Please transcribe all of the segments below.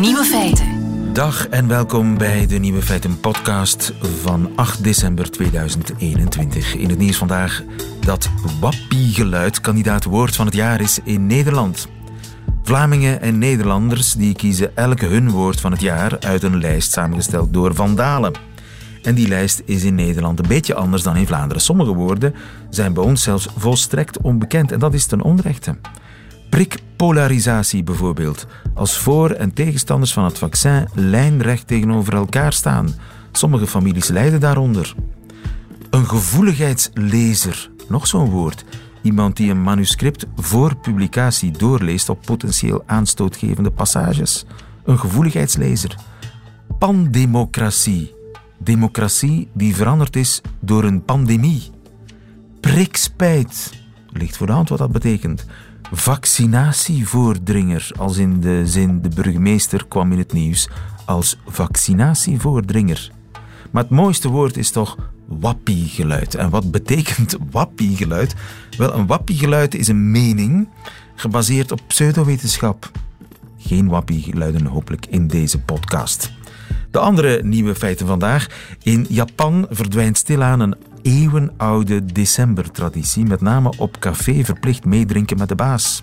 Nieuwe feiten. Dag en welkom bij de Nieuwe Feiten podcast van 8 december 2021. In het nieuws vandaag dat wappiegeluid kandidaat woord van het jaar is in Nederland. Vlamingen en Nederlanders die kiezen elk hun woord van het jaar uit een lijst samengesteld door Vandalen. En die lijst is in Nederland een beetje anders dan in Vlaanderen. Sommige woorden zijn bij ons zelfs volstrekt onbekend en dat is ten onrechte. Prikpolarisatie bijvoorbeeld. Als voor- en tegenstanders van het vaccin lijnrecht tegenover elkaar staan. Sommige families lijden daaronder. Een gevoeligheidslezer, nog zo'n woord. Iemand die een manuscript voor publicatie doorleest op potentieel aanstootgevende passages. Een gevoeligheidslezer. Pandemocratie. Democratie die veranderd is door een pandemie. Prikspijt. Ligt voor de hand wat dat betekent. Vaccinatievoordringer, als in de zin de burgemeester kwam in het nieuws als vaccinatievoordringer. Maar het mooiste woord is toch wappiegeluid. En wat betekent wappiegeluid? Wel, een wappiegeluid is een mening gebaseerd op pseudowetenschap. Geen wappiegeluiden hopelijk in deze podcast. De andere nieuwe feiten vandaag. In Japan verdwijnt stilaan een eeuwenoude decembertraditie, met name op café verplicht meedrinken met de baas.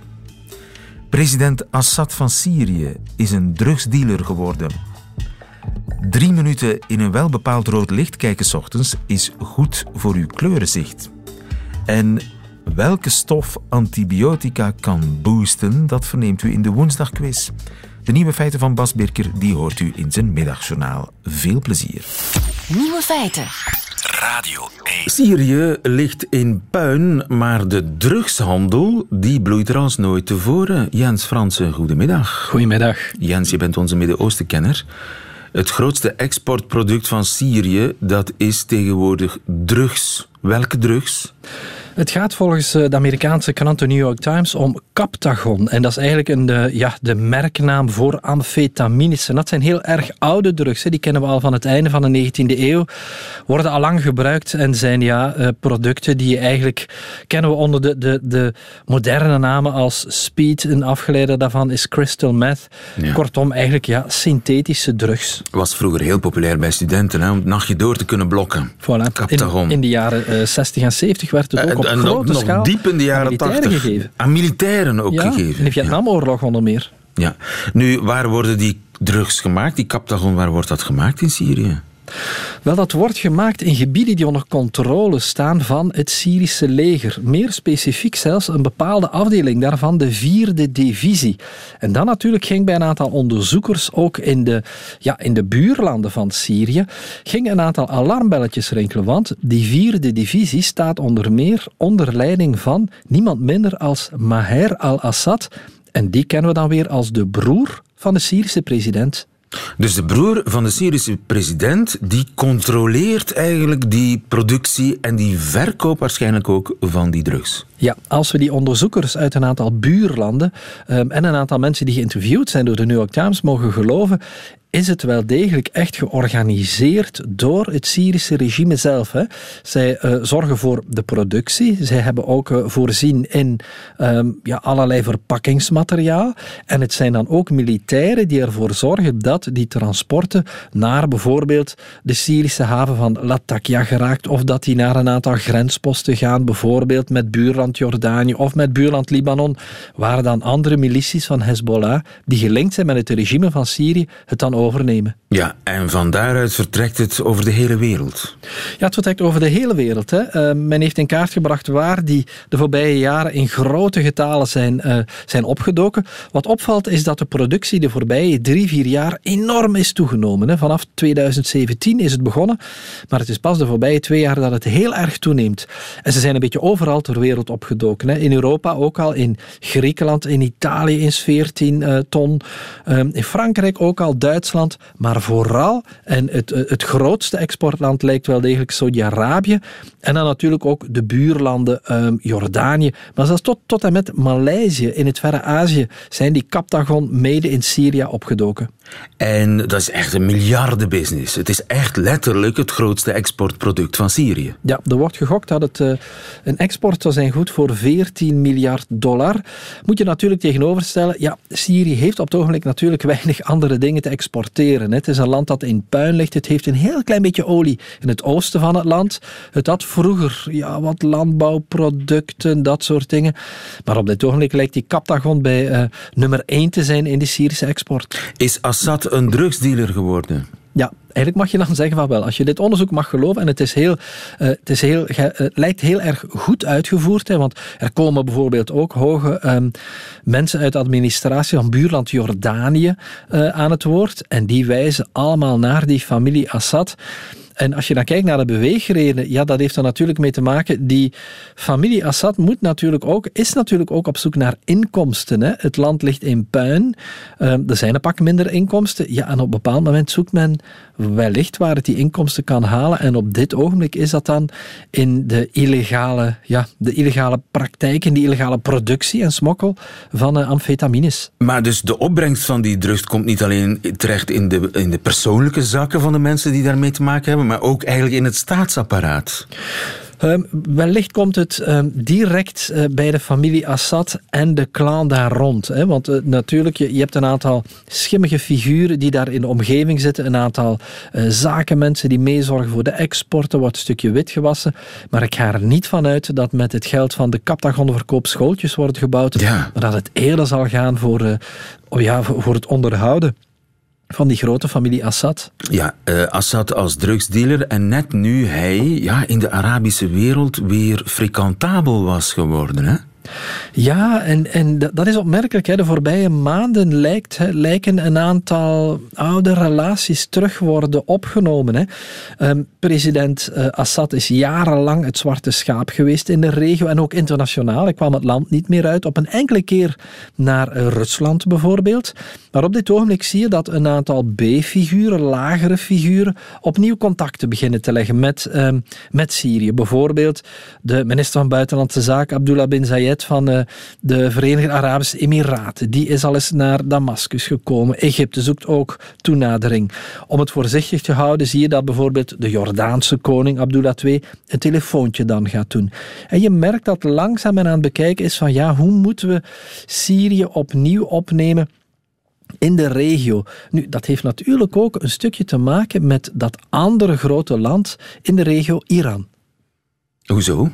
President Assad van Syrië is een drugsdealer geworden. Drie minuten in een welbepaald rood licht kijken 's ochtends is goed voor uw kleurenzicht. En welke stof antibiotica kan boosten, dat verneemt u in de woensdagquiz. De nieuwe feiten van Bas Birker die hoort u in zijn middagjournaal. Veel plezier. Nieuwe feiten. Radio 1. Syrië ligt in puin, maar de drugshandel die bloeit er als nooit tevoren. Jens Fransen, goedemiddag. Goedemiddag. Jens, je bent onze Midden-Oosten-kenner. Het grootste exportproduct van Syrië, dat is tegenwoordig drugs. Welke drugs? Het gaat volgens eh, de Amerikaanse krant The New York Times om Captagon. En dat is eigenlijk een, de, ja, de merknaam voor amfetamines. En dat zijn heel erg oude drugs. Hè. Die kennen we al van het einde van de 19e eeuw. Worden al lang gebruikt en zijn ja, eh, producten die eigenlijk kennen we onder de, de, de moderne namen als speed. Een afgeleide daarvan is crystal meth. Ja. Kortom, eigenlijk ja, synthetische drugs. Was vroeger heel populair bij studenten, hè, om het nachtje door te kunnen blokken. Voilà. Captagon. In, in de jaren eh, 60 en 70 werd het ook op en grote nog, schaal nog diep in de jaren 80. gegeven. Aan militairen ook Ja, gegeven. in de Vietnamoorlog onder meer. Ja. Nu, waar worden die drugs gemaakt? Die Captagon, waar wordt dat gemaakt in Syrië? Wel, dat wordt gemaakt in gebieden die onder controle staan van het Syrische leger. Meer specifiek zelfs een bepaalde afdeling daarvan, de vierde divisie. En dan natuurlijk ging bij een aantal onderzoekers ook in de, ja, in de buurlanden van Syrië ging een aantal alarmbelletjes rinkelen. Want die vierde divisie staat onder meer onder leiding van niemand minder als Maher al-Assad. En die kennen we dan weer als de broer van de Syrische president Dus de broer van de Syrische president, die controleert eigenlijk die productie en die verkoop waarschijnlijk ook van die drugs. Ja, als we die onderzoekers uit een aantal buurlanden ehm, en een aantal mensen die geïnterviewd zijn door de New York Times mogen geloven, is het wel degelijk echt georganiseerd door het Syrische regime zelf. Hè. Zij eh, zorgen voor de productie. Zij hebben ook eh, voorzien in ehm, ja, allerlei verpakkingsmateriaal. En het zijn dan ook militairen die ervoor zorgen dat die transporten naar bijvoorbeeld de Syrische haven van Latakia geraakt. Of dat die naar een aantal grensposten gaan, bijvoorbeeld met buurland Jordanië of met buurland Libanon, waar dan andere milities van Hezbollah, die gelinkt zijn met het regime van Syrië, het dan overnemen. Ja, en van daaruit vertrekt het over de hele wereld. Ja, het vertrekt over de hele wereld. Hè. Eh, men heeft in kaart gebracht waar die de voorbije jaren in grote getalen zijn, eh, zijn opgedoken. Wat opvalt is dat de productie de voorbije drie, vier jaar enorm is toegenomen. Hè. Vanaf 2017 is het begonnen, maar het is pas de voorbije twee jaar dat het heel erg toeneemt. En ze zijn een beetje overal ter wereld opgedoken. Hè. In Europa ook al, in Griekenland, in Italië is 14 eh, ton, Ehm, in Frankrijk ook al, Duitsland, maar vooral, en het, eh, het grootste exportland lijkt wel degelijk Saudi-Arabië, en dan natuurlijk ook de buurlanden ehm, Jordanië, maar zelfs tot, tot en met Maleisië in het verre Azië zijn die Captagon mede in Syrië opgedoken. En dat is echt een miljardenbusiness. Het is echt letterlijk het grootste exportproduct van Syrië. Ja, er wordt gegokt dat het uh, een export zou zijn goed voor 14 miljard dollar. Moet je natuurlijk tegenoverstellen, ja, Syrië heeft op het ogenblik natuurlijk weinig andere dingen te exporteren. Het is een land dat in puin ligt. Het heeft een heel klein beetje olie in het oosten van het land. Het had vroeger ja, wat landbouwproducten, dat soort dingen. Maar op dit ogenblik lijkt die Kaptagon bij uh, nummer 1 te zijn in die Syrische export. Is Assad een drugsdealer geworden? Ja, eigenlijk mag je dan zeggen van wel, als je dit onderzoek mag geloven, en het, is heel, uh, het, is heel, het lijkt heel erg goed uitgevoerd, hè, want er komen bijvoorbeeld ook hoge um, mensen uit de administratie van buurland Jordanië uh, aan het woord, en die wijzen allemaal naar die familie Assad. En als je dan kijkt naar de beweegreden, ja, dat heeft er natuurlijk mee te maken. Die familie Assad moet natuurlijk ook, is natuurlijk ook op zoek naar inkomsten. Hè. Het land ligt in puin. Uh, er zijn een pak minder inkomsten. Ja, en op een bepaald moment zoekt men wellicht waar het die inkomsten kan halen. En op dit ogenblik is dat dan in de illegale, ja, de illegale praktijk, in de illegale productie en smokkel van uh, amfetamines. Maar dus de opbrengst van die drugs komt niet alleen terecht in de, in de persoonlijke zakken van de mensen die daarmee te maken hebben, maar ook eigenlijk in het staatsapparaat. Um, wellicht komt het um, direct uh, bij de familie Assad en de clan daar rond. Hè? Want uh, natuurlijk, je, je, hebt een aantal schimmige figuren die daar in de omgeving zitten. Een aantal uh, zakenmensen die meezorgen voor de export. Wordt een stukje wit gewassen. Maar ik ga er niet van uit dat met het geld van de Kaptagonverkoop schooltjes worden gebouwd. Ja. Maar dat het eerder zal gaan voor, oh ja, voor, voor het onderhouden van die grote familie Assad. Ja, uh, Assad als drugsdealer en net nu hij ja, in de Arabische wereld weer frequentabel was geworden. Hè? Ja, en, en dat is opmerkelijk. Hè. De voorbije maanden lijkt, lijken een aantal oude relaties terug worden opgenomen. Hè. Um, president uh, Assad is jarenlang het zwarte schaap geweest in de regio en ook internationaal. Hij kwam het land niet meer uit. Op een enkele keer naar uh, Rusland bijvoorbeeld. Maar op dit ogenblik zie je dat een aantal B-figuren, lagere figuren, opnieuw contacten beginnen te leggen met, um, met Syrië. Bijvoorbeeld de minister van Buitenlandse Zaken, Abdullah bin Zayed van uh, de Verenigde Arabische Emiraten. Die is al eens naar Damascus gekomen. Egypte zoekt ook toenadering. Om het voorzichtig te houden zie je dat bijvoorbeeld de Jordaanse koning Abdullah II een telefoontje dan gaat doen. En je merkt dat langzaam men aan het bekijken is van ja, hoe moeten we Syrië opnieuw opnemen in de regio. Nu, dat heeft natuurlijk ook een stukje te maken met dat andere grote land in de regio, Iran. Hoezo?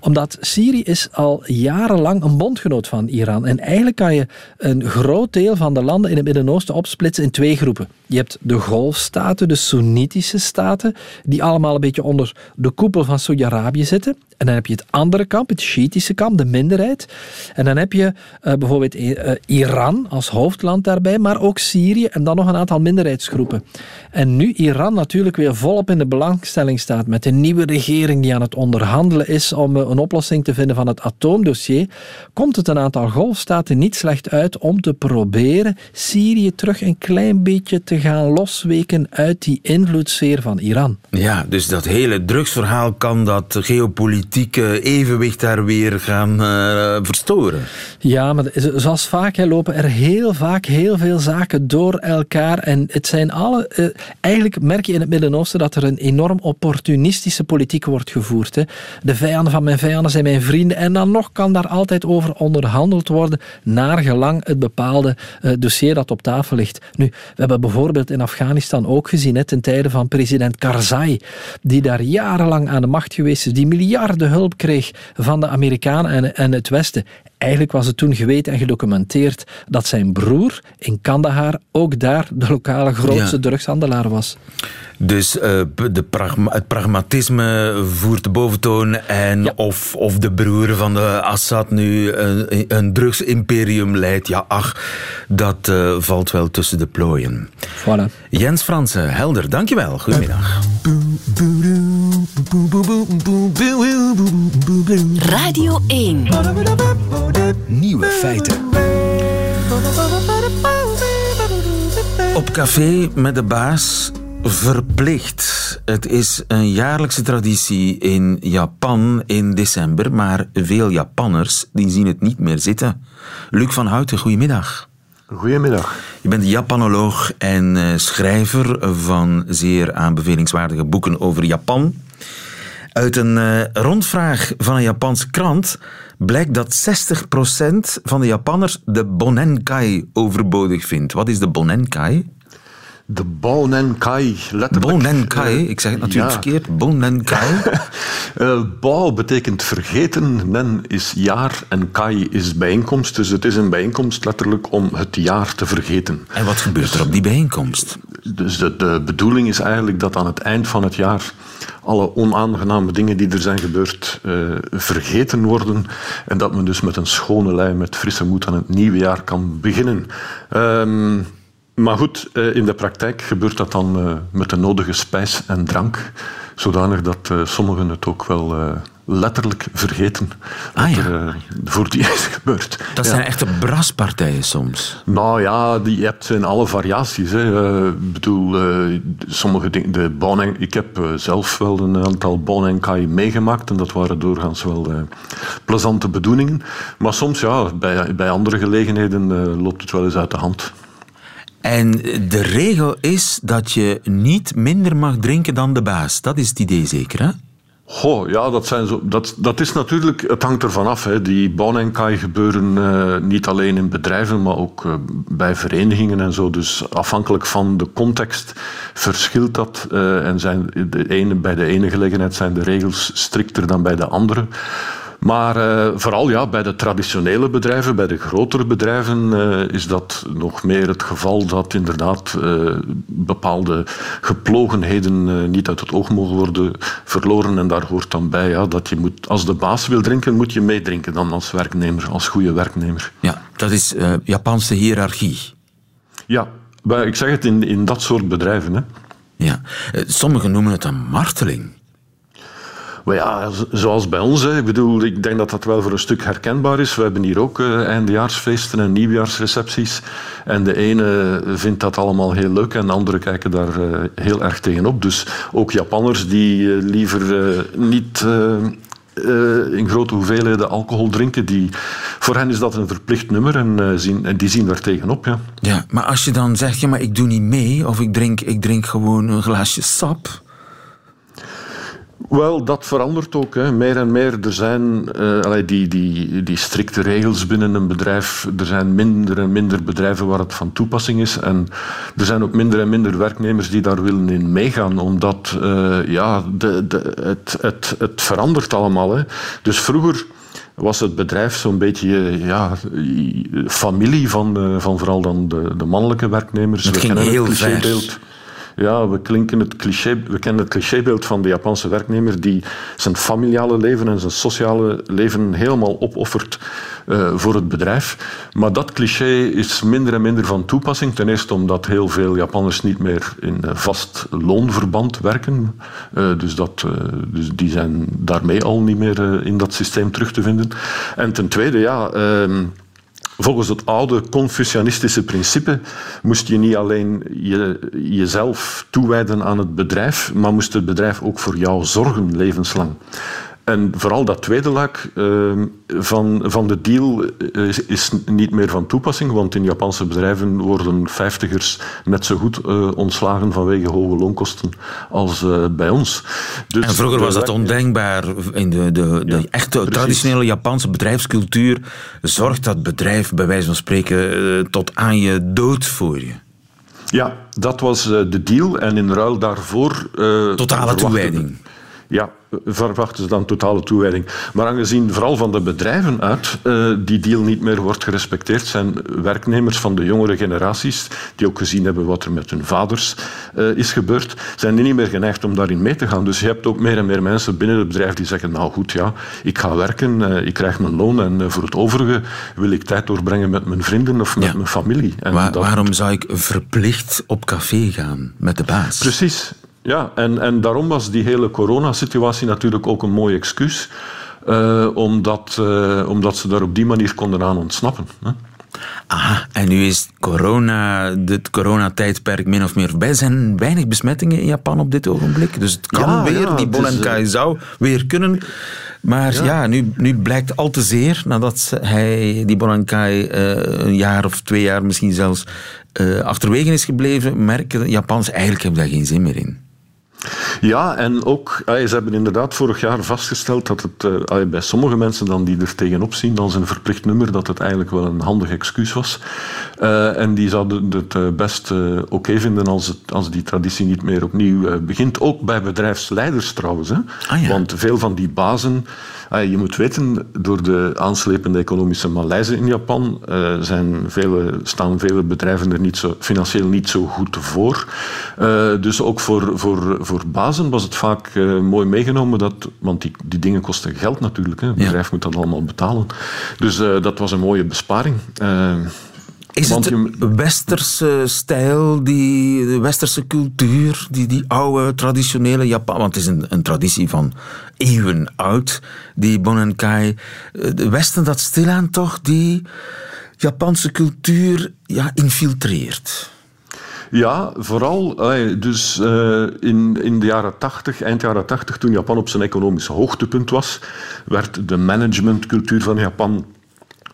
Omdat Syrië is al jarenlang een bondgenoot van Iran. En eigenlijk kan je een groot deel van de landen in het Midden-Oosten opsplitsen in twee groepen. Je hebt de golfstaten, de Soenitische staten, die allemaal een beetje onder de koepel van Saudi-Arabië zitten. En dan heb je het andere kamp, het Shiïtische kamp, de minderheid. En dan heb je uh, bijvoorbeeld uh, Iran als hoofdland daarbij, maar ook Syrië en dan nog een aantal minderheidsgroepen. En nu Iran natuurlijk weer volop in de belangstelling staat met een nieuwe regering die aan het onderhandelen is om uh, een oplossing te vinden van het atoomdossier, komt het een aantal golfstaten niet slecht uit om te proberen Syrië terug een klein beetje te gaan losweken uit die invloedssfeer van Iran. Ja, dus dat hele drugsverhaal kan dat geopolitieke evenwicht daar weer gaan uh, verstoren. Ja, maar zoals vaak hè, lopen er heel vaak heel veel zaken door elkaar. En het zijn alle. Uh, eigenlijk merk je in het Midden-Oosten dat er een enorm opportunistische politiek wordt gevoerd. Hè. De vijanden van mijn vijanden zijn mijn vrienden. En dan nog kan daar altijd over onderhandeld worden, naar gelang het bepaalde uh, dossier dat op tafel ligt. Nu, we hebben bijvoorbeeld in Afghanistan ook gezien, hè, ten tijde van president Karzai, die daar jarenlang aan de macht geweest is, die miljarden hulp kreeg van de Amerikanen en, en het Westen. Eigenlijk was het toen geweten en gedocumenteerd dat zijn broer in Kandahar ook daar de lokale grootste ja. drugshandelaar was. Dus uh, de pragma het pragmatisme voert de boventoon en ja. of, of de broer van de Assad nu een, een drugsimperium leidt, ja ach, dat uh, valt wel tussen de plooien. Voilà. Jens Fransen, helder, dankjewel. Goedemiddag. Radio 1 Nieuwe feiten. Op café met de baas verplicht. Het is een jaarlijkse traditie in Japan in december, maar veel Japanners die zien het niet meer zitten. Luc van Houten, goedemiddag. Goedemiddag. Je bent Japanoloog en eh, schrijver van zeer aanbevelingswaardige boeken over Japan. Uit een uh, rondvraag van een Japanse krant blijkt dat 60% van de Japanners de Bonenkai overbodig vindt. Wat is de Bonenkai? De Bonenkai, letterlijk. Bonenkai, uh, ik zeg het natuurlijk ja. verkeerd. Bonenkai. uh, Bao betekent vergeten, nen is jaar en kai is bijeenkomst. Dus het is een bijeenkomst letterlijk om het jaar te vergeten. En wat gebeurt er op die bijeenkomst? Dus de, de bedoeling is eigenlijk dat aan het eind van het jaar alle onaangename dingen die er zijn gebeurd uh, vergeten worden. En dat men dus met een schone lei, met frisse moed aan het nieuwe jaar kan beginnen. Um, maar goed, uh, in de praktijk gebeurt dat dan uh, met de nodige spijs en drank. Zodanig dat sommigen het ook wel letterlijk vergeten ah, wat er voor die is gebeurd. Dat ja. zijn echte braspartijen soms. Nou ja, die, je hebt in alle variaties. Ik bedoel, uh, sommige dingen... De Bon ik heb zelf wel een aantal Bon en Kai meegemaakt en dat waren doorgaans wel plezante bedoelingen. Maar soms, ja, bij, bij andere gelegenheden loopt het wel eens uit de hand. En de regel is dat je niet minder mag drinken dan de baas. Dat is het idee zeker, hè? Goh, ja, dat, zijn zo, dat, dat is natuurlijk, het hangt ervan af. Hè. Die bon en kai gebeuren uh, niet alleen in bedrijven, maar ook uh, bij verenigingen en zo. Dus afhankelijk van de context verschilt dat. Uh, en zijn de ene, bij de ene gelegenheid zijn de regels strikter dan bij de andere. Maar uh, vooral ja, bij de traditionele bedrijven, bij de grotere bedrijven, uh, is dat nog meer het geval dat inderdaad uh, bepaalde geplogenheden niet uit het oog mogen worden verloren. En daar hoort dan bij ja, dat je moet, als de baas wil drinken, moet je meedrinken dan als werknemer, als goede werknemer. Ja, dat is Japanse hiërarchie. Ja, ik zeg het in, in dat soort bedrijven. Hè. Ja, sommigen noemen het een marteling. Maar ja, zoals bij ons. Hè. Ik bedoel, ik denk dat dat wel voor een stuk herkenbaar is. We hebben hier ook uh, eindejaarsfeesten en nieuwjaarsrecepties. En de ene vindt dat allemaal heel leuk en de andere kijken daar uh, heel erg tegenop. Dus ook Japanners die uh, liever niet in grote hoeveelheden alcohol drinken. Die, voor hen is dat een verplicht nummer en, zien, en die zien daar tegenop. Ja. ja, maar als je dan zegt, ja, maar ik doe niet mee of ik drink, ik drink gewoon een glaasje sap. Wel, dat verandert ook. Hè. Meer en meer. Er zijn uh, die, die, die strikte regels binnen een bedrijf. Er zijn minder en minder bedrijven waar het van toepassing is. En er zijn ook minder en minder werknemers die daar willen in meegaan. Omdat uh, ja, de, de, het, het, het verandert allemaal. Hè. Dus vroeger was het bedrijf zo'n beetje ja, familie van, van vooral dan de, de mannelijke werknemers. Het ging heel ver. Ja, we, klinken het cliché, we kennen het clichébeeld van de Japanse werknemer die zijn familiale leven en zijn sociale leven helemaal opoffert uh, voor het bedrijf. Maar dat cliché is minder en minder van toepassing. Ten eerste omdat heel veel Japanners niet meer in vast loonverband werken. Uh, dus, dat, dus die zijn daarmee al niet meer in dat systeem terug te vinden. En ten tweede, ja ehm, Volgens het oude Confucianistische principe moest je niet alleen je, jezelf toewijden aan het bedrijf, maar moest het bedrijf ook voor jou zorgen levenslang. En vooral dat tweede luik uh, van, van de deal is, is, niet meer van toepassing, want in Japanse bedrijven worden vijftigers net zo goed uh, ontslagen vanwege hoge loonkosten als uh, bij ons. Dus en vroeger was dat ondenkbaar. In de, de, de ja, echte precies. traditionele Japanse bedrijfscultuur zorgt dat bedrijf bij wijze van spreken tot aan je dood voor je. Ja, dat was de deal. En in ruil daarvoor... Totale toewijding. Ja, verwachten ze dan totale toewijding. Maar aangezien vooral van de bedrijven uit uh, die deal niet meer wordt gerespecteerd, zijn werknemers van de jongere generaties, die ook gezien hebben wat er met hun vaders uh, is gebeurd, zijn die niet meer geneigd om daarin mee te gaan. Dus je hebt ook meer en meer mensen binnen het bedrijf die zeggen, nou goed, ja, ik ga werken, uh, ik krijg mijn loon en voor het overige wil ik tijd doorbrengen met mijn vrienden of met ja. mijn familie. En Waar, dat... Waarom zou ik verplicht op café gaan met de baas? Precies, ja, en, en daarom was die hele coronasituatie natuurlijk ook een mooi excuus. Uh, omdat, uh, omdat ze daar op die manier konden aan ontsnappen. Hè. Aha, en nu is corona, dit coronatijdperk min of meer voorbij. Er zijn weinig besmettingen in Japan op dit ogenblik. Dus het kan Ja, weer, ja, die Bollenkai eh, zou weer kunnen. Maar ja, nu, nu blijkt al te zeer, nadat hij, die Bollenkai eh, een jaar of twee jaar misschien zelfs eh, achterwege is gebleven, merken Japans eigenlijk hebben daar geen zin meer in. Ja, en ook, ah, ze hebben inderdaad vorig jaar vastgesteld dat het eh, bij sommige mensen dan die er tegenop zien als een verplicht nummer, dat het eigenlijk wel een handig excuus was. Eh, en die zouden het eh, best oké vinden als, het, als die traditie niet meer opnieuw begint. Ook bij bedrijfsleiders trouwens. Hè. Ah, ja. Want veel van die bazen, ah, je moet weten, door de aanslepende economische malaise in Japan zijn vele, staan vele bedrijven er niet zo, financieel niet zo goed voor. Dus ook voor, voor, voor bazen was het vaak eh, mooi meegenomen, dat, want die, die dingen kosten geld natuurlijk. Hè. Het bedrijf moet dat allemaal betalen. Dus eh, dat was een mooie besparing. Eh, Is het de westerse stijl, die, de westerse cultuur, die, die oude traditionele Japan... Want het is een, een traditie van eeuwen oud, die Bonenkai. De Westen dat stilaan toch die Japanse cultuur ja, infiltreert. Ja, vooral dus, eh, in, in de jaren 80, eind jaren 80, toen Japan op zijn economisch hoogtepunt was, werd de managementcultuur van Japan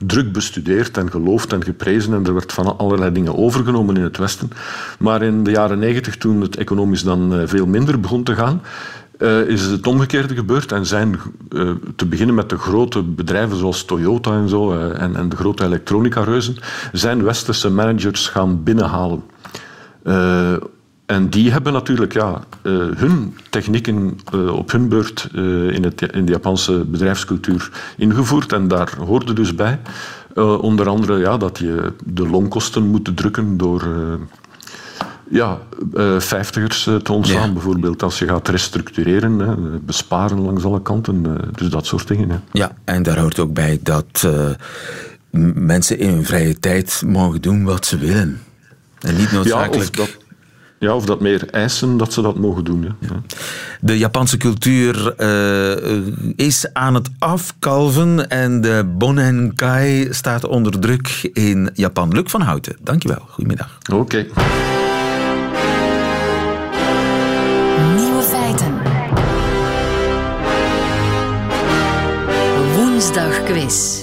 druk bestudeerd en geloofd en geprezen en er werd van allerlei dingen overgenomen in het Westen. Maar in de jaren 90, toen het economisch dan eh, veel minder begon te gaan, eh, is het omgekeerde gebeurd en zijn, te beginnen met de grote bedrijven zoals Toyota en zo, en, de grote elektronica-reuzen, zijn westerse managers gaan binnenhalen. Eh, en die hebben natuurlijk ja, eh, hun technieken eh, op hun beurt in, het, in de Japanse bedrijfscultuur ingevoerd. En daar hoorde dus bij, onder andere ja, dat je de loonkosten moet drukken door ja, vijftigers te ontslaan. Ja. Bijvoorbeeld als je gaat restructureren, hè, besparen langs alle kanten. dus dat soort dingen. Hè. Ja, en daar hoort ook bij dat mensen in hun vrije tijd mogen doen wat ze willen. En niet Ja, of noodzakelijk... dat, ja, of dat meer eisen dat ze dat mogen doen. Hè. Ja. De Japanse cultuur eh, is aan het afkalven en de Bonenkai staat onder druk in Japan. Luc van Houten, dankjewel. Goedemiddag. Oké. Nieuwe feiten. Woensdagquiz.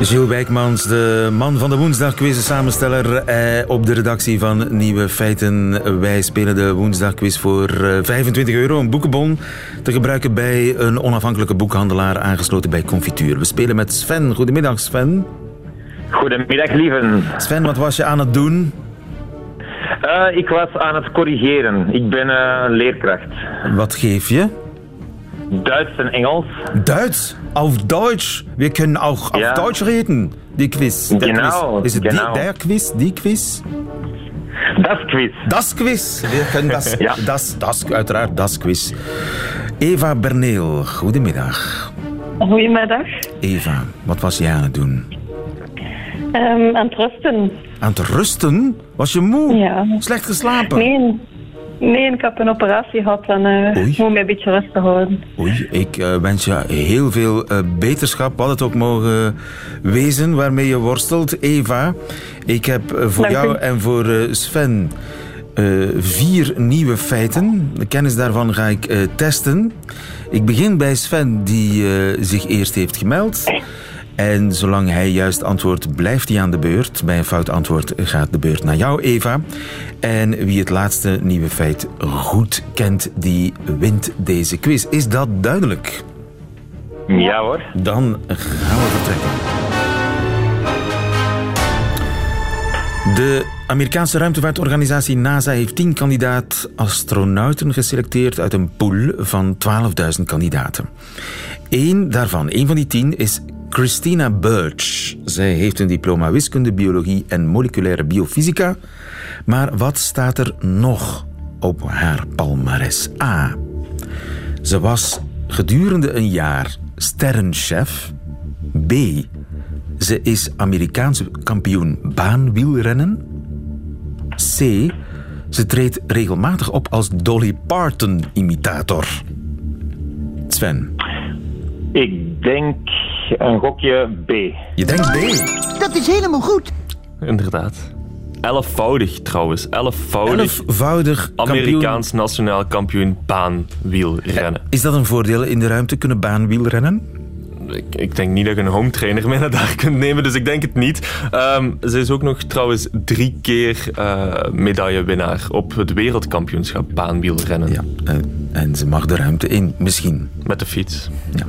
Gilles Wijkmans, de man van de woensdagquiz, samensteller eh, op de redactie van Nieuwe Feiten. Wij spelen de woensdagquiz voor eh, 25 euro, een boekenbon te gebruiken bij een onafhankelijke boekhandelaar aangesloten bij Confituur. We spelen met Sven. Goedemiddag Sven. Goedemiddag, lieven. Sven, wat was je aan het doen? Eh, ik was aan het corrigeren. Ik ben eh, leerkracht. Wat geef je? Duits en Engels. Duits? Auf Deutsch. Wir können auch auf Ja. Deutsch reden. Die Quiz. Der Genau, Quiz. Is het genau. die, der Quiz? Die Quiz? Das Quiz. Das Quiz. Wir können das, Ja. das, das, uiteraard, das Quiz. Eva Berneel, goedemiddag. Goedemiddag. Eva, wat was jij aan het doen? Ehm aan het rusten. Aan het rusten? Was je moe? Ja. Slecht geslapen? Nee, nee, ik heb een operatie gehad en Oei. moet me een beetje rustig houden. Oei, ik eh, wens je heel veel eh, beterschap, wat het ook mogen wezen waarmee je worstelt. Eva, ik heb voor Dank jou u. en voor Sven vier nieuwe feiten. De kennis daarvan ga ik testen. Ik begin bij Sven, die zich eerst heeft gemeld. En zolang hij juist antwoordt, blijft hij aan de beurt. Bij een fout antwoord gaat de beurt naar jou, Eva. En wie het laatste nieuwe feit goed kent, die wint deze quiz. Is dat duidelijk? Ja hoor. Dan gaan we vertrekken. De Amerikaanse ruimtevaartorganisatie NASA heeft 10 kandidaat-astronauten geselecteerd uit een pool van 12.000 kandidaten. Eén daarvan, één van die tien, is Christina Birch. Zij heeft een diploma wiskunde, biologie en moleculaire biofysica. Maar wat staat er nog op haar palmares? A. Ze was gedurende een jaar sterrenchef. B. Ze is Amerikaanse kampioen baanwielrennen. C. Ze treedt regelmatig op als Dolly Parton-imitator. Sven. Ik denk een gokje B. Je denkt B. Dat is helemaal goed. Inderdaad. Elfvoudig trouwens. Elfvoudig Elfvoudig kampioen. Amerikaans nationaal kampioen baanwielrennen. Is dat een voordeel in de ruimte? Kunnen baanwielrennen? Ik, ik denk niet dat je een home trainer mee naar daar kunt nemen, dus ik denk het niet. Ehm, ze is ook nog trouwens drie keer eh, medaillewinnaar op het wereldkampioenschap baanwielrennen. Ja. En, en ze mag de ruimte in, misschien. Met de fiets. Ja.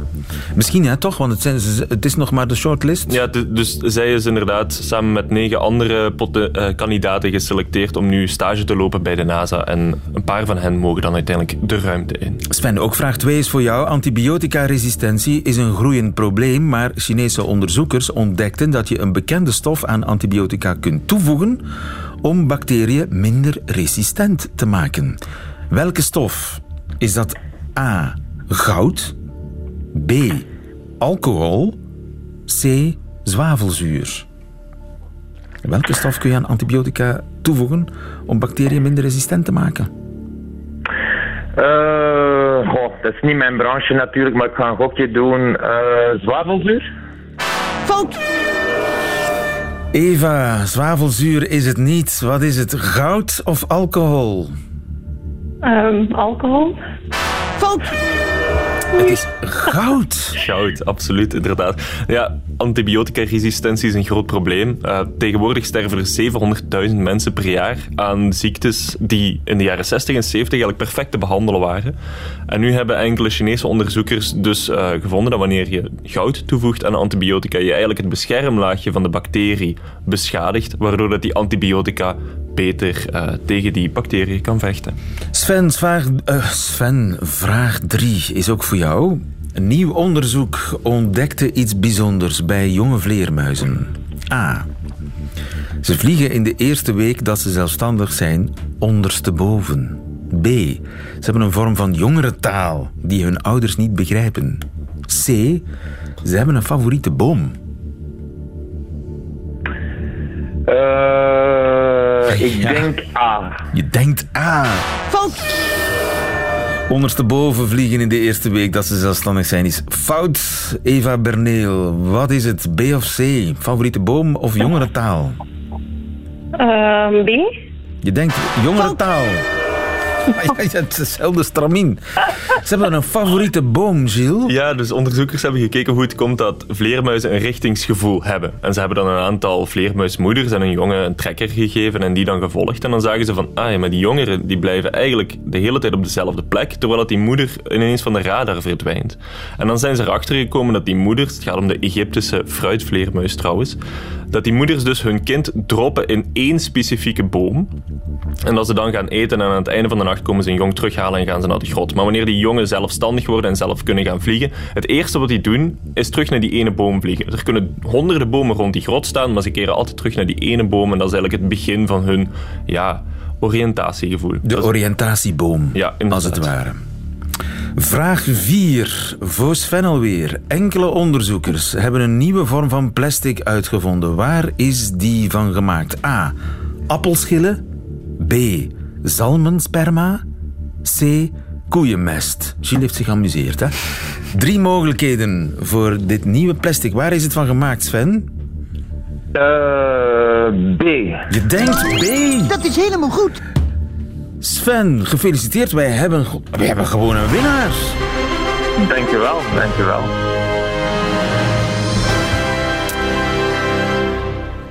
Misschien, hè, toch? Want het, zijn, ze- het is nog maar de shortlist. Ja, dus zij is inderdaad samen met negen andere eh, kandidaten geselecteerd om nu stage te lopen bij de NASA. En een paar van hen mogen dan uiteindelijk de ruimte in. Sven, ook vraag 2 is voor jou. Antibiotica-resistentie is een groeiend probleem, maar Chinese onderzoekers ontdekten dat je een bekende stof aan antibiotica kunt toevoegen om bacteriën minder resistent te maken. Welke stof? Is dat A. Goud, B. Alcohol, C. Zwavelzuur? Welke stof kun je aan antibiotica toevoegen om bacteriën minder resistent te maken? Eh, goh, dat is niet mijn branche natuurlijk, maar ik ga een gokje doen. Eh, zwavelzuur? Fout. Eva, zwavelzuur is het niet. Wat is het? Goud of alcohol? Ehm, alcohol? Het is goud. Goud, absoluut, inderdaad. Ja, antibiotica-resistentie is een groot probleem. Eh, tegenwoordig sterven er 700.000 mensen per jaar aan ziektes die in de jaren 60 en 70 eigenlijk perfect te behandelen waren. En nu hebben enkele Chinese onderzoekers dus eh, gevonden dat wanneer je goud toevoegt aan antibiotica, je eigenlijk het beschermlaagje van de bacterie beschadigt, waardoor dat die antibiotica beter eh, tegen die bacteriën kan vechten. Sven, vraag, eh, Sven, vraag 3 is ook voor jou. Een nieuw onderzoek ontdekte iets bijzonders bij jonge vleermuizen. A. Ze vliegen in de eerste week dat ze zelfstandig zijn ondersteboven. B. Ze hebben een vorm van jongerentaal die hun ouders niet begrijpen. C. Ze hebben een favoriete boom. Ik Ja. denk A. Je denkt A. Fout. Ondersteboven vliegen in de eerste week dat ze zelfstandig zijn is fout. Eva Berneel, wat is het? B of C? Favoriete boom of jongerentaal? Ehm, B? Je denkt jongerentaal. Ah, hetzelfde stramien. Ze hebben een favoriete boom, Gilles. Ja, dus onderzoekers hebben gekeken hoe het komt dat vleermuizen een richtingsgevoel hebben. En ze hebben dan een aantal vleermuismoeders en een jongen een trekker gegeven en die dan gevolgd. En dan zagen ze van, ah ja, maar die jongeren die blijven eigenlijk de hele tijd op dezelfde plek, terwijl dat die moeder ineens van de radar verdwijnt. En dan zijn ze erachter gekomen dat die moeders, het gaat om de Egyptische fruitvleermuis trouwens, dat die moeders dus hun kind droppen in één specifieke boom. En dat ze dan gaan eten en aan het einde van de nacht komen ze een jong terughalen en gaan ze naar de grot. Maar wanneer die jongen zelfstandig worden en zelf kunnen gaan vliegen, het eerste wat die doen is terug naar die ene boom vliegen. Er kunnen honderden bomen rond die grot staan, maar ze keren altijd terug naar die ene boom en dat is eigenlijk het begin van hun ja, oriëntatiegevoel. De oriëntatieboom, Ja, als het ware. Vraag 4, voor Sven alweer. Enkele onderzoekers hebben een nieuwe vorm van plastic uitgevonden. Waar is die van gemaakt? A. Appelschillen. B. Zalmensperma. C. Koeienmest. Gilles heeft zich geamuseerd, hè? Drie mogelijkheden voor dit nieuwe plastic. Waar is het van gemaakt, Sven? Eh, B. Je denkt B. Dat is helemaal goed. Sven, gefeliciteerd. Wij hebben, wij hebben gewoon een winnaar. Dankjewel, dankjewel.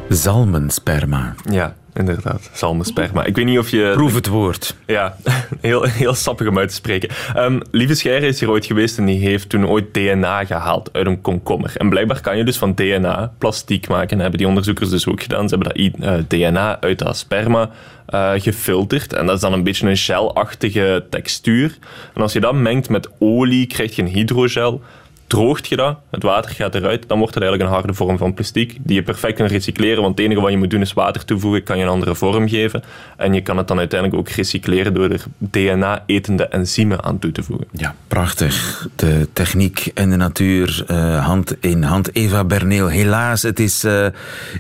Zalmensperma. Ja, inderdaad. Zalmensperma. Ik weet niet of je... Proef het woord. Ja, heel, heel sappig om uit te spreken. Ehm Lieve Scheire is hier ooit geweest en die heeft toen ooit DNA gehaald uit een komkommer. En blijkbaar kan je dus van DNA plastiek maken. Dat hebben die onderzoekers dus ook gedaan. Ze hebben dat eh, DNA uit dat sperma eh, gefilterd. En dat is dan een beetje een gelachtige textuur. En als je dat mengt met olie, krijg je een hydrogel. Droogt je dat, het water gaat eruit, dan wordt het eigenlijk een harde vorm van plastic die je perfect kan recycleren, want het enige wat je moet doen is water toevoegen, kan je een andere vorm geven. En je kan het dan uiteindelijk ook recycleren door er DNA-etende enzymen aan toe te voegen. Ja, prachtig. De techniek en de natuur eh, hand in hand. Eva Berneel, helaas, het is eh,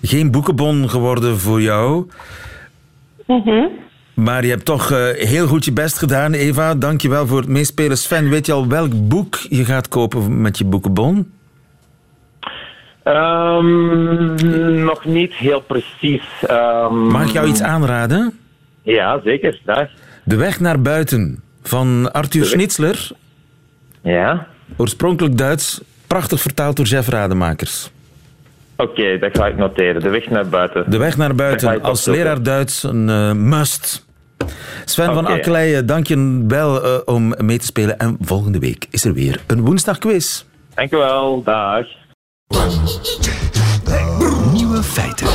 geen boekenbon geworden voor jou. Maar je hebt toch eh, heel goed je best gedaan, Eva. Dank je wel voor het meespelen. Sven, weet je al welk boek je gaat kopen met je boekenbon? Ehm, nog niet heel precies. Ehm, Mag ik jou iets aanraden? Ja, zeker. Dag. De weg naar buiten van Arthur Schnitzler. Ja. Oorspronkelijk Duits, prachtig vertaald door Jeff Rademakers. Oké, dat ga ik noteren. De weg naar buiten. De weg naar buiten als leraar Duits een eh, must. Sven van Oké. Akkeleien, dank je wel eh, om mee te spelen. En volgende week is er weer een woensdagquiz. Dank u wel. Dag. Nieuwe feiten.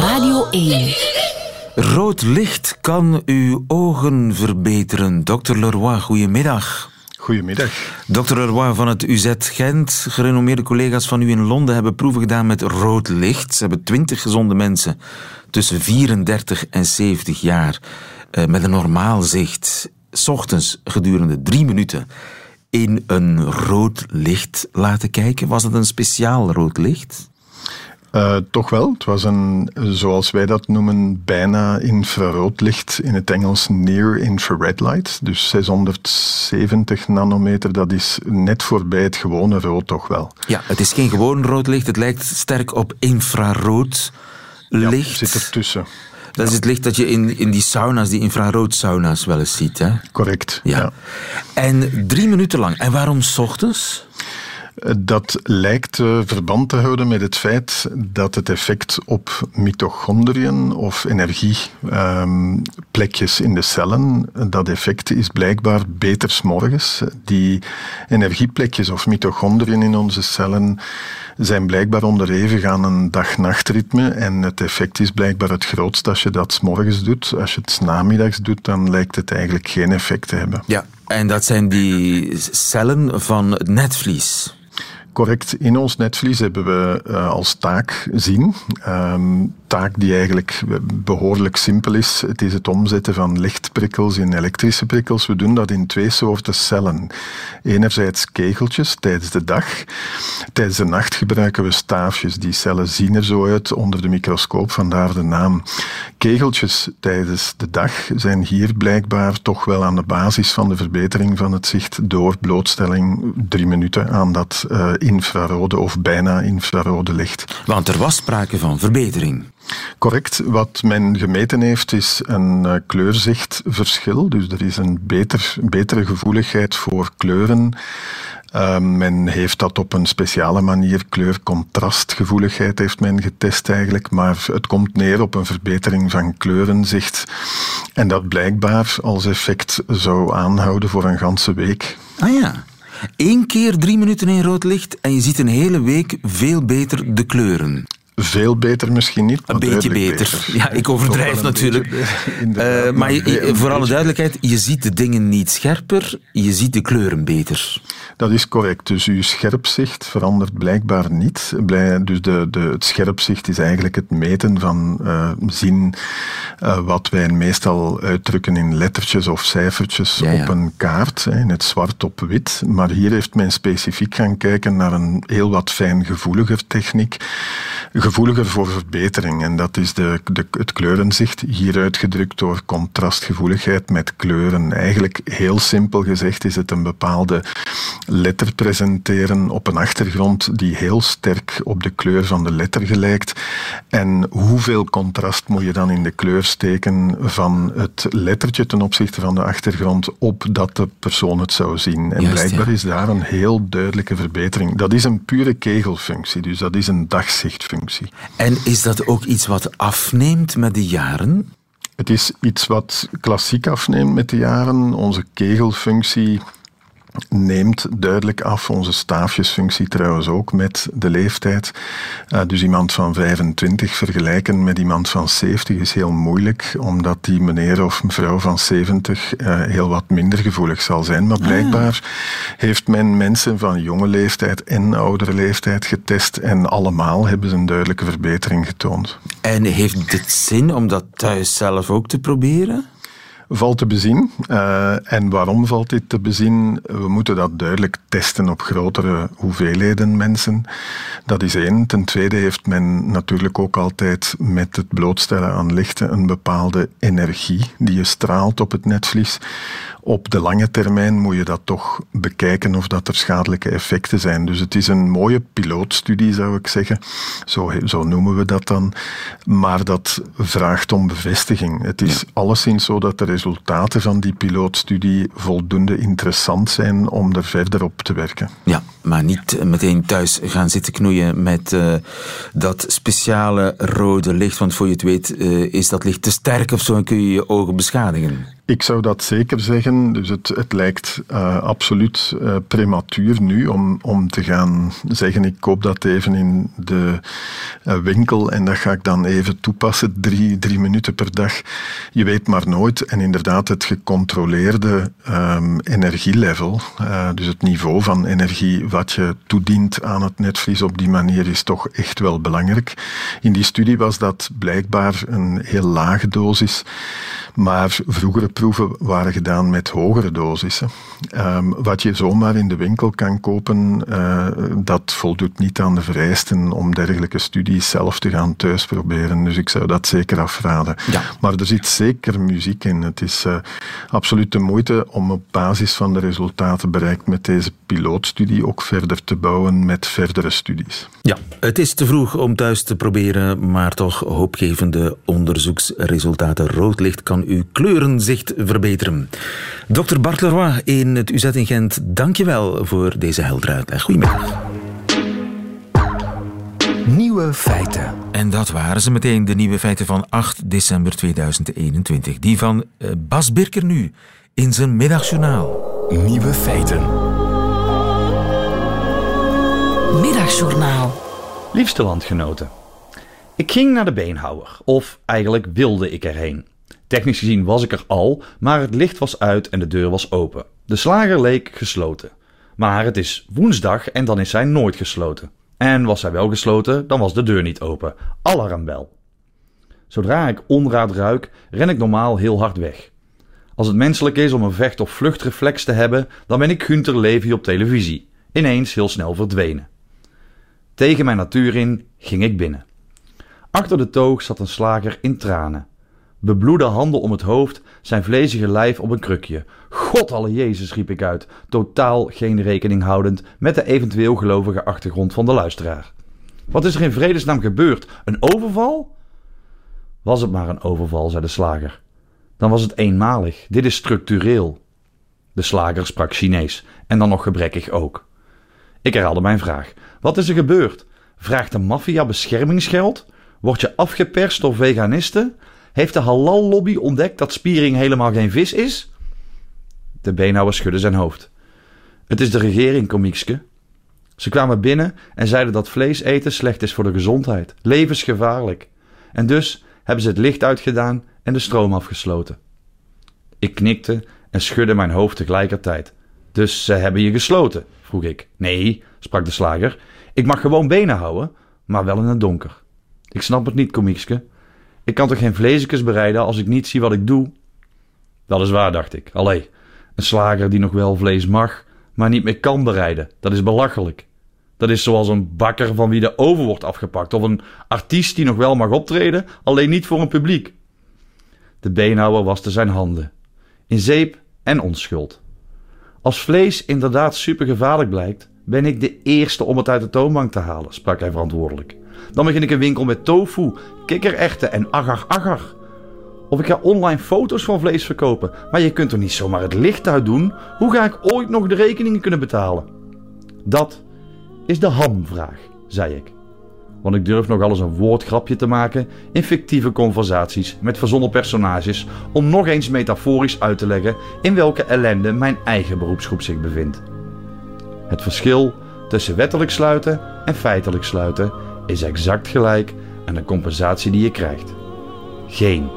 Radio 1. Rood licht kan uw ogen verbeteren. Dr. Leroy, goedemiddag. Goedemiddag. Dr. Leroy van het UZ Gent, gerenommeerde collega's van u in Londen hebben proeven gedaan met rood licht. Ze hebben 20 gezonde mensen tussen 34 en 70 jaar eh, met een normaal zicht, 's ochtends gedurende drie minuten, in een rood licht laten kijken. Was het een speciaal rood licht? Eh, toch wel. Het was een, zoals wij dat noemen, bijna infraroodlicht. In het Engels near infrared light. Dus 670 nanometer, dat is net voorbij het gewone rood toch wel. Ja, het is geen gewoon rood licht. Het lijkt sterk op infrarood licht. Zit ertussen. Dat is het licht dat je in, in die sauna's, die infrarood-sauna's wel eens ziet. Hè? Correct. Ja. En drie minuten lang. En waarom 's ochtends? Dat lijkt eh, verband te houden met het feit dat het effect op mitochondriën of energieplekjes in de cellen, dat effect is blijkbaar beter 's morgens. Die energieplekjes of mitochondriën in onze cellen zijn blijkbaar onderhevig aan een dag-nachtritme en het effect is blijkbaar het grootst als je dat 's morgens doet. Als je het 's namiddags doet, dan lijkt het eigenlijk geen effect te hebben. Ja, en dat zijn die cellen van het netvlies. Correct. In ons netvlies hebben we eh, als taak zien. Ehm, taak die eigenlijk behoorlijk simpel is. Het is het omzetten van lichtprikkels in elektrische prikkels. We doen dat in twee soorten cellen. Enerzijds kegeltjes tijdens de dag. Tijdens de nacht gebruiken we staafjes. Die cellen zien er zo uit onder de microscoop, vandaar de naam. Kegeltjes tijdens de dag zijn hier blijkbaar toch wel aan de basis van de verbetering van het zicht door blootstelling drie minuten aan dat eh, infrarode of bijna infrarode licht. Want er was sprake van verbetering. Correct. Wat men gemeten heeft is een eh, kleurzichtverschil. Dus er is een beter, betere gevoeligheid voor kleuren. Uh, men heeft dat op een speciale manier, kleurcontrastgevoeligheid heeft men getest eigenlijk, maar het komt neer op een verbetering van kleurenzicht. En dat blijkbaar als effect zou aanhouden voor een ganse week. Ah ja. Eén keer drie minuten in rood licht en je ziet een hele week veel beter de kleuren. Veel beter misschien niet. Een beetje beter. Ja, ik overdrijf natuurlijk. Uh, maar je, je, voor alle duidelijkheid, je ziet de dingen niet scherper, je ziet de kleuren beter. Dat is correct. Dus uw scherpzicht verandert blijkbaar niet. Dus de, de, het scherpzicht is eigenlijk het meten van uh, zien uh, wat wij meestal uitdrukken in lettertjes of cijfertjes ja, ja. op een kaart, in het zwart op wit. Maar hier heeft men specifiek gaan kijken naar een heel wat fijngevoeliger techniek gevoeliger voor verbetering. En dat is de, de, het kleurenzicht, hier uitgedrukt door contrastgevoeligheid met kleuren. Eigenlijk heel simpel gezegd is het een bepaalde letter presenteren op een achtergrond die heel sterk op de kleur van de letter gelijkt. En hoeveel contrast moet je dan in de kleur steken van het lettertje ten opzichte van de achtergrond op dat de persoon het zou zien. En Juist, blijkbaar ja. is daar een heel duidelijke verbetering. Dat is een pure kegelfunctie, dus dat is een dagzichtfunctie. En is dat ook iets wat afneemt met de jaren? Het is iets wat klassiek afneemt met de jaren. Onze kegelfunctie neemt duidelijk af. Onze staafjesfunctie trouwens ook met de leeftijd. Uh, dus iemand van 25 vergelijken met iemand van 70 is heel moeilijk, omdat die meneer of mevrouw van 70 uh, heel wat minder gevoelig zal zijn. Maar blijkbaar ah. heeft men mensen van jonge leeftijd en oudere leeftijd getest en allemaal hebben ze een duidelijke verbetering getoond. En heeft het zin om dat thuis zelf ook te proberen? Valt te bezien. Uh, en waarom valt dit te bezien? We moeten dat duidelijk testen op grotere hoeveelheden mensen. Dat is één. Ten tweede heeft men natuurlijk ook altijd met het blootstellen aan lichten een bepaalde energie die je straalt op het netvlies. op de lange termijn moet je dat toch bekijken of dat er schadelijke effecten zijn. Dus het is een mooie pilootstudie, zou ik zeggen. Zo, zo noemen we dat dan. Maar dat vraagt om bevestiging. Het is alleszins zo dat de resultaten van die pilootstudie voldoende interessant zijn om er verder op te werken. Ja, maar niet meteen thuis gaan zitten knoeien met uh, dat speciale rode licht. Want voor je het weet uh, is dat licht te sterk of zo en kun je je ogen beschadigen. Ik zou dat zeker zeggen. Dus het, het lijkt uh, absoluut uh, prematuur nu om, om te gaan zeggen: ik koop dat even in de uh, winkel en dat ga ik dan even toepassen, drie, drie minuten per dag. Je weet maar nooit. En inderdaad, het gecontroleerde um, energielevel, dus het niveau van energie wat je toedient aan het netvlies op die manier, is toch echt wel belangrijk. In die studie was dat blijkbaar een heel lage dosis. Maar vroegere proeven waren gedaan met hogere dosissen. Um, wat je zomaar in de winkel kan kopen, uh, dat voldoet niet aan de vereisten om dergelijke studies zelf te gaan thuis proberen. Dus ik zou dat zeker afraden. Ja. Maar er zit zeker muziek in. Het is uh, absoluut de moeite om op basis van de resultaten bereikt met deze pilootstudie ook verder te bouwen met verdere studies. Ja, het is te vroeg om thuis te proberen, maar toch hoopgevende onderzoeksresultaten. Rood licht kan uw verbeteren. Dr. Bart Leroy in het UZ in Gent, dankjewel voor deze heldere uitleg. Goedemiddag. Nieuwe feiten. En dat waren ze meteen, de nieuwe feiten van 8 december 2021. Die van uh, Bas Birker nu, in zijn middagjournaal. Nieuwe feiten. Middagjournaal. Liefste landgenoten. Ik ging naar de beenhouwer, of eigenlijk wilde ik erheen. Technisch gezien was ik er al, maar het licht was uit en de deur was open. De slager leek gesloten. Maar het is woensdag en dan is zij nooit gesloten. En was zij wel gesloten, dan was de deur niet open. Alarmbel. Zodra ik onraad ruik, ren ik normaal heel hard weg. Als het menselijk is om een vecht- of vluchtreflex te hebben, dan ben ik Gunther Levy op televisie. Ineens heel snel verdwenen. Tegen mijn natuur in ging ik binnen. Achter de toog zat een slager in tranen. Bebloede handen om het hoofd, zijn vlezige lijf op een krukje. God alle Jezus, riep ik uit, totaal geen rekening houdend met de eventueel gelovige achtergrond van de luisteraar. Wat is er in vredesnaam gebeurd? Een overval? Was het maar een overval, zei de slager. Dan was het eenmalig. Dit is structureel. De slager sprak Chinees en dan nog gebrekkig ook. Ik herhaalde mijn vraag. Wat is er gebeurd? Vraagt de maffia beschermingsgeld? Word je afgeperst door veganisten? Heeft de halal-lobby ontdekt dat spiering helemaal geen vis is? De beenhouwer schudde zijn hoofd. Het is de regering, komiekske. Ze kwamen binnen en zeiden dat vlees eten slecht is voor de gezondheid, levensgevaarlijk. En dus hebben ze het licht uitgedaan en de stroom afgesloten. Ik knikte en schudde mijn hoofd tegelijkertijd. Dus ze hebben je gesloten? vroeg ik. Nee, sprak de slager. Ik mag gewoon benen houden, maar wel in het donker. Ik snap het niet, komiekske. Ik kan toch geen vleesjes bereiden als ik niet zie wat ik doe? Dat is waar, dacht ik. Allee, een slager die nog wel vlees mag, maar niet meer kan bereiden. Dat is belachelijk. Dat is zoals een bakker van wie de oven wordt afgepakt. Of een artiest die nog wel mag optreden, alleen niet voor een publiek. De beenhouwer waste zijn handen. In zeep en onschuld. Als vlees inderdaad supergevaarlijk blijkt, ben ik de eerste om het uit de toonbank te halen, sprak hij verantwoordelijk. Dan begin ik een winkel met tofu, kikkererwten en agar-agar. Of ik ga online foto's van vlees verkopen. Maar je kunt er niet zomaar het licht uit doen. Hoe ga ik ooit nog de rekeningen kunnen betalen? Dat is de hamvraag, zei ik. Want ik durf nogal eens een woordgrapje te maken in fictieve conversaties met verzonnen personages om nog eens metaforisch uit te leggen in welke ellende mijn eigen beroepsgroep zich bevindt. Het verschil tussen wettelijk sluiten en feitelijk sluiten is exact gelijk aan de compensatie die je krijgt. Geen.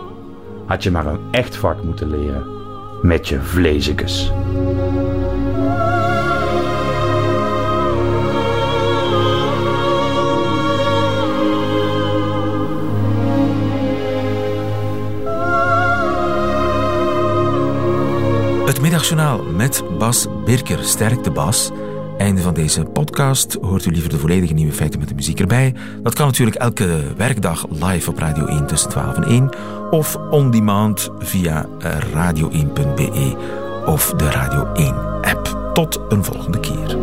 Had je maar een echt vak moeten leren. Met je vleesjes. Het middagjournaal met Bas Birker. Sterk de Bas. Einde van deze podcast. Hoort u liever de volledige nieuwe feiten met de muziek erbij? Dat kan natuurlijk elke werkdag live op Radio 1 tussen 12 en 1 of on demand via radio1.be of de Radio 1-app. Tot een volgende keer.